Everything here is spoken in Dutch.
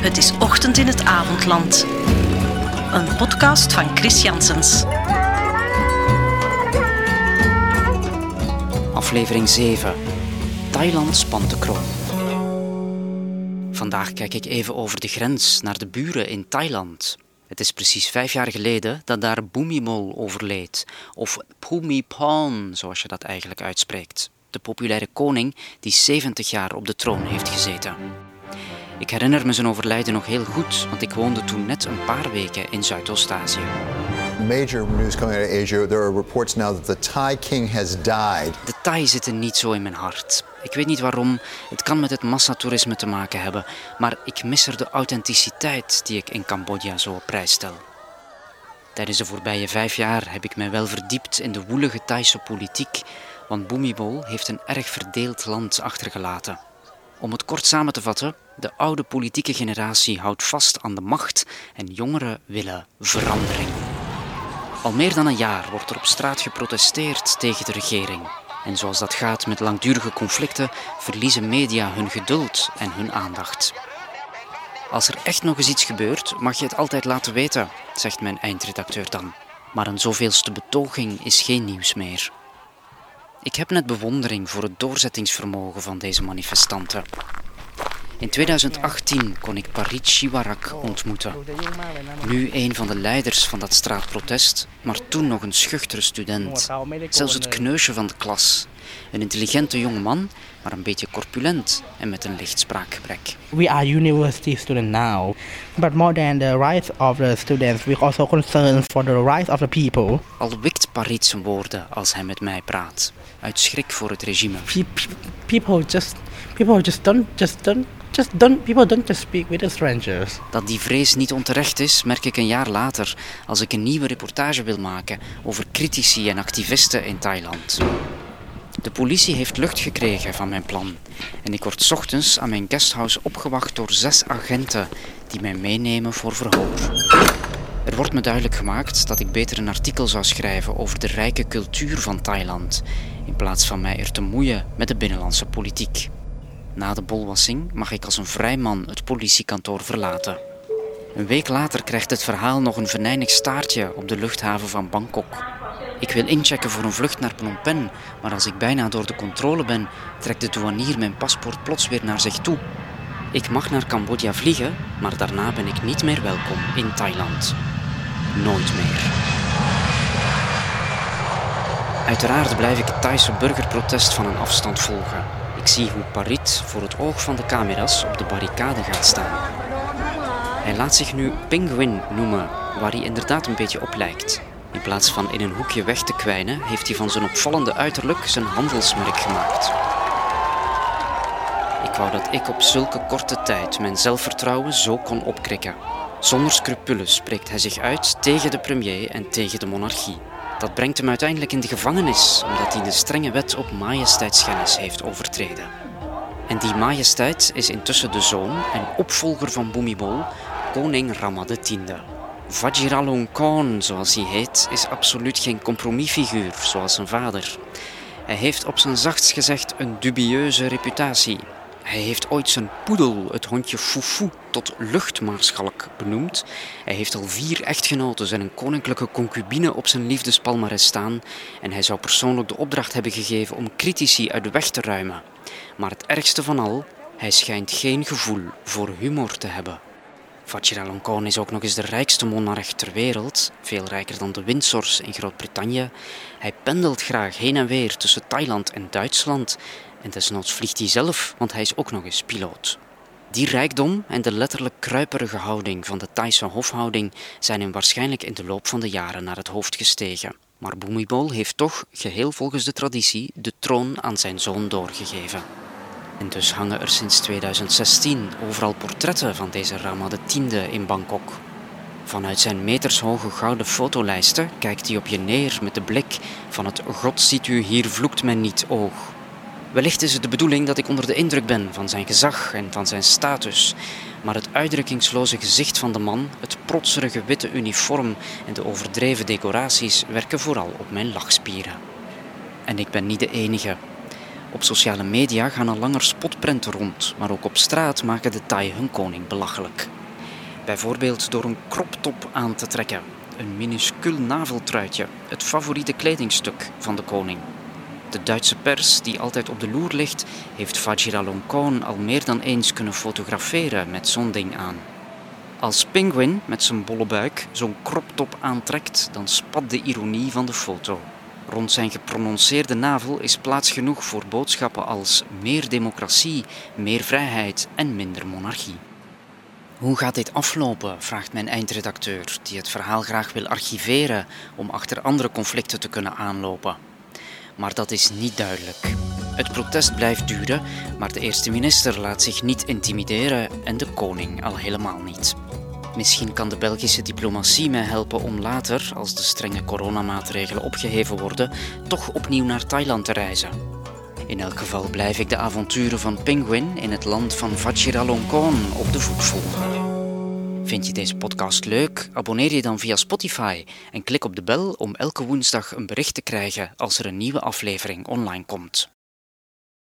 Het is ochtend in het avondland. Een podcast van Chris Janssens. Aflevering 7. Thailand spant de kroon. Vandaag kijk ik even over de grens naar de buren in Thailand. Het is precies vijf jaar geleden dat daar Bhumibol overleed, of Bhumipon, zoals je dat eigenlijk uitspreekt. De populaire koning die 70 jaar op de troon heeft gezeten. Ik herinner me zijn overlijden nog heel goed, want ik woonde toen net een paar weken in Zuidoost-Azië. Major news coming out of Asia. There are reports now that the Thai king has died. De Thai zitten niet zo in mijn hart. Ik weet niet waarom, het kan met het massatoerisme te maken hebben, maar ik mis er de authenticiteit die ik in Cambodja zo op prijs stel. Tijdens de voorbije vijf jaar heb ik mij wel verdiept in de woelige Thaise politiek, want Bhumibol heeft een erg verdeeld land achtergelaten. Om het kort samen te vatten, de oude politieke generatie houdt vast aan de macht en jongeren willen verandering. Al meer dan een jaar wordt er op straat geprotesteerd tegen de regering. En zoals dat gaat met langdurige conflicten, verliezen media hun geduld en hun aandacht. Als er echt nog eens iets gebeurt, mag je het altijd laten weten, zegt mijn eindredacteur dan. Maar een zoveelste betoging is geen nieuws meer. Ik heb net bewondering voor het doorzettingsvermogen van deze manifestanten. In 2018 kon ik Parit Shiwarak ontmoeten. Nu een van de leiders van dat straatprotest, maar toen nog een schuchtere student. Zelfs het kneusje van de klas. Een intelligente jonge man, maar een beetje corpulent en met een licht spraakgebrek. We are university students now, but more than the rights of the students, we also concerned for the rights of the people. Al wikt Parit zijn woorden als hij met mij praat, uit schrik voor het regime. Pe- pe- People just, people just don't, just don't, just don't. People don't just speak with strangers. Dat die vrees niet onterecht is, merk ik een jaar later als ik een nieuwe reportage wil maken over critici en activisten in Thailand. De politie heeft lucht gekregen van mijn plan en ik word ochtends aan mijn guesthouse opgewacht door zes agenten die mij meenemen voor verhoor. Er wordt me duidelijk gemaakt dat ik beter een artikel zou schrijven over de rijke cultuur van Thailand, in plaats van mij er te moeien met de binnenlandse politiek. Na de bolwassing mag ik als een vrij man het politiekantoor verlaten. Een week later krijgt het verhaal nog een venijnig staartje op de luchthaven van Bangkok. Ik wil inchecken voor een vlucht naar Phnom Penh, maar als ik bijna door de controle ben, trekt de douanier mijn paspoort plots weer naar zich toe. Ik mag naar Cambodja vliegen, maar daarna ben ik niet meer welkom in Thailand. Nooit meer. Uiteraard blijf ik het Thaise burgerprotest van een afstand volgen. Zie hoe Parit voor het oog van de camera's op de barricade gaat staan. Hij laat zich nu Penguin noemen, waar hij inderdaad een beetje op lijkt. In plaats van in een hoekje weg te kwijnen, heeft hij van zijn opvallende uiterlijk zijn handelsmerk gemaakt. Ik wou dat ik op zulke korte tijd mijn zelfvertrouwen zo kon opkrikken. Zonder scrupules spreekt hij zich uit tegen de premier en tegen de monarchie. Dat brengt hem uiteindelijk in de gevangenis, omdat hij de strenge wet op majesteitsschennis heeft overtreden. En die majesteit is intussen de zoon en opvolger van Bhumibol, koning Rama X. Vajiralongkorn, zoals hij heet, is absoluut geen compromisfiguur, zoals zijn vader. Hij heeft op zijn zachtst gezegd een dubieuze reputatie. Hij heeft ooit zijn poedel, het hondje Fufu, tot luchtmaarschalk benoemd. Hij heeft al vier echtgenoten en een koninklijke concubine op zijn liefdespalmares staan. En hij zou persoonlijk de opdracht hebben gegeven om critici uit de weg te ruimen. Maar het ergste van al, hij schijnt geen gevoel voor humor te hebben. Vajiralongkorn is ook nog eens de rijkste monarch ter wereld, veel rijker dan de Windsors in Groot-Brittannië. Hij pendelt graag heen en weer tussen Thailand en Duitsland en desnoods vliegt hij zelf, want hij is ook nog eens piloot. Die rijkdom en de letterlijk kruiperige houding van de Thaise hofhouding zijn hem waarschijnlijk in de loop van de jaren naar het hoofd gestegen. Maar Bhumibol heeft toch, geheel volgens de traditie, de troon aan zijn zoon doorgegeven. En dus hangen er sinds 2016 overal portretten van deze Rama X in Bangkok. Vanuit zijn metershoge gouden fotolijsten kijkt hij op je neer met de blik van het God ziet u hier vloekt men niet oog. Wellicht is het de bedoeling dat ik onder de indruk ben van zijn gezag en van zijn status, maar het uitdrukkingsloze gezicht van de man, het protserige witte uniform en de overdreven decoraties werken vooral op mijn lachspieren. En ik ben niet de enige. Op sociale media gaan al langer spotprenten rond, maar ook op straat maken de Thai hun koning belachelijk. Bijvoorbeeld door een croptop aan te trekken, een minuscuul naveltruitje, het favoriete kledingstuk van de koning. De Duitse pers, die altijd op de loer ligt, heeft Vajiralongkorn al meer dan eens kunnen fotograferen met zo'n ding aan. Als Penguin met zijn bolle buik zo'n croptop aantrekt, dan spat de ironie van de foto. Rond zijn geprononceerde navel is plaats genoeg voor boodschappen als meer democratie, meer vrijheid en minder monarchie. Hoe gaat dit aflopen? vraagt mijn eindredacteur, die het verhaal graag wil archiveren om achter andere conflicten te kunnen aanlopen. Maar dat is niet duidelijk. Het protest blijft duren, maar de eerste minister laat zich niet intimideren en de koning al helemaal niet. Misschien kan de Belgische diplomatie mij helpen om later, als de strenge coronamaatregelen opgeheven worden, toch opnieuw naar Thailand te reizen. In elk geval blijf ik de avonturen van Penguin in het land van Vajiralongkorn op de voet volgen. Vind je deze podcast leuk? Abonneer je dan via Spotify en klik op de bel om elke woensdag een bericht te krijgen als er een nieuwe aflevering online komt.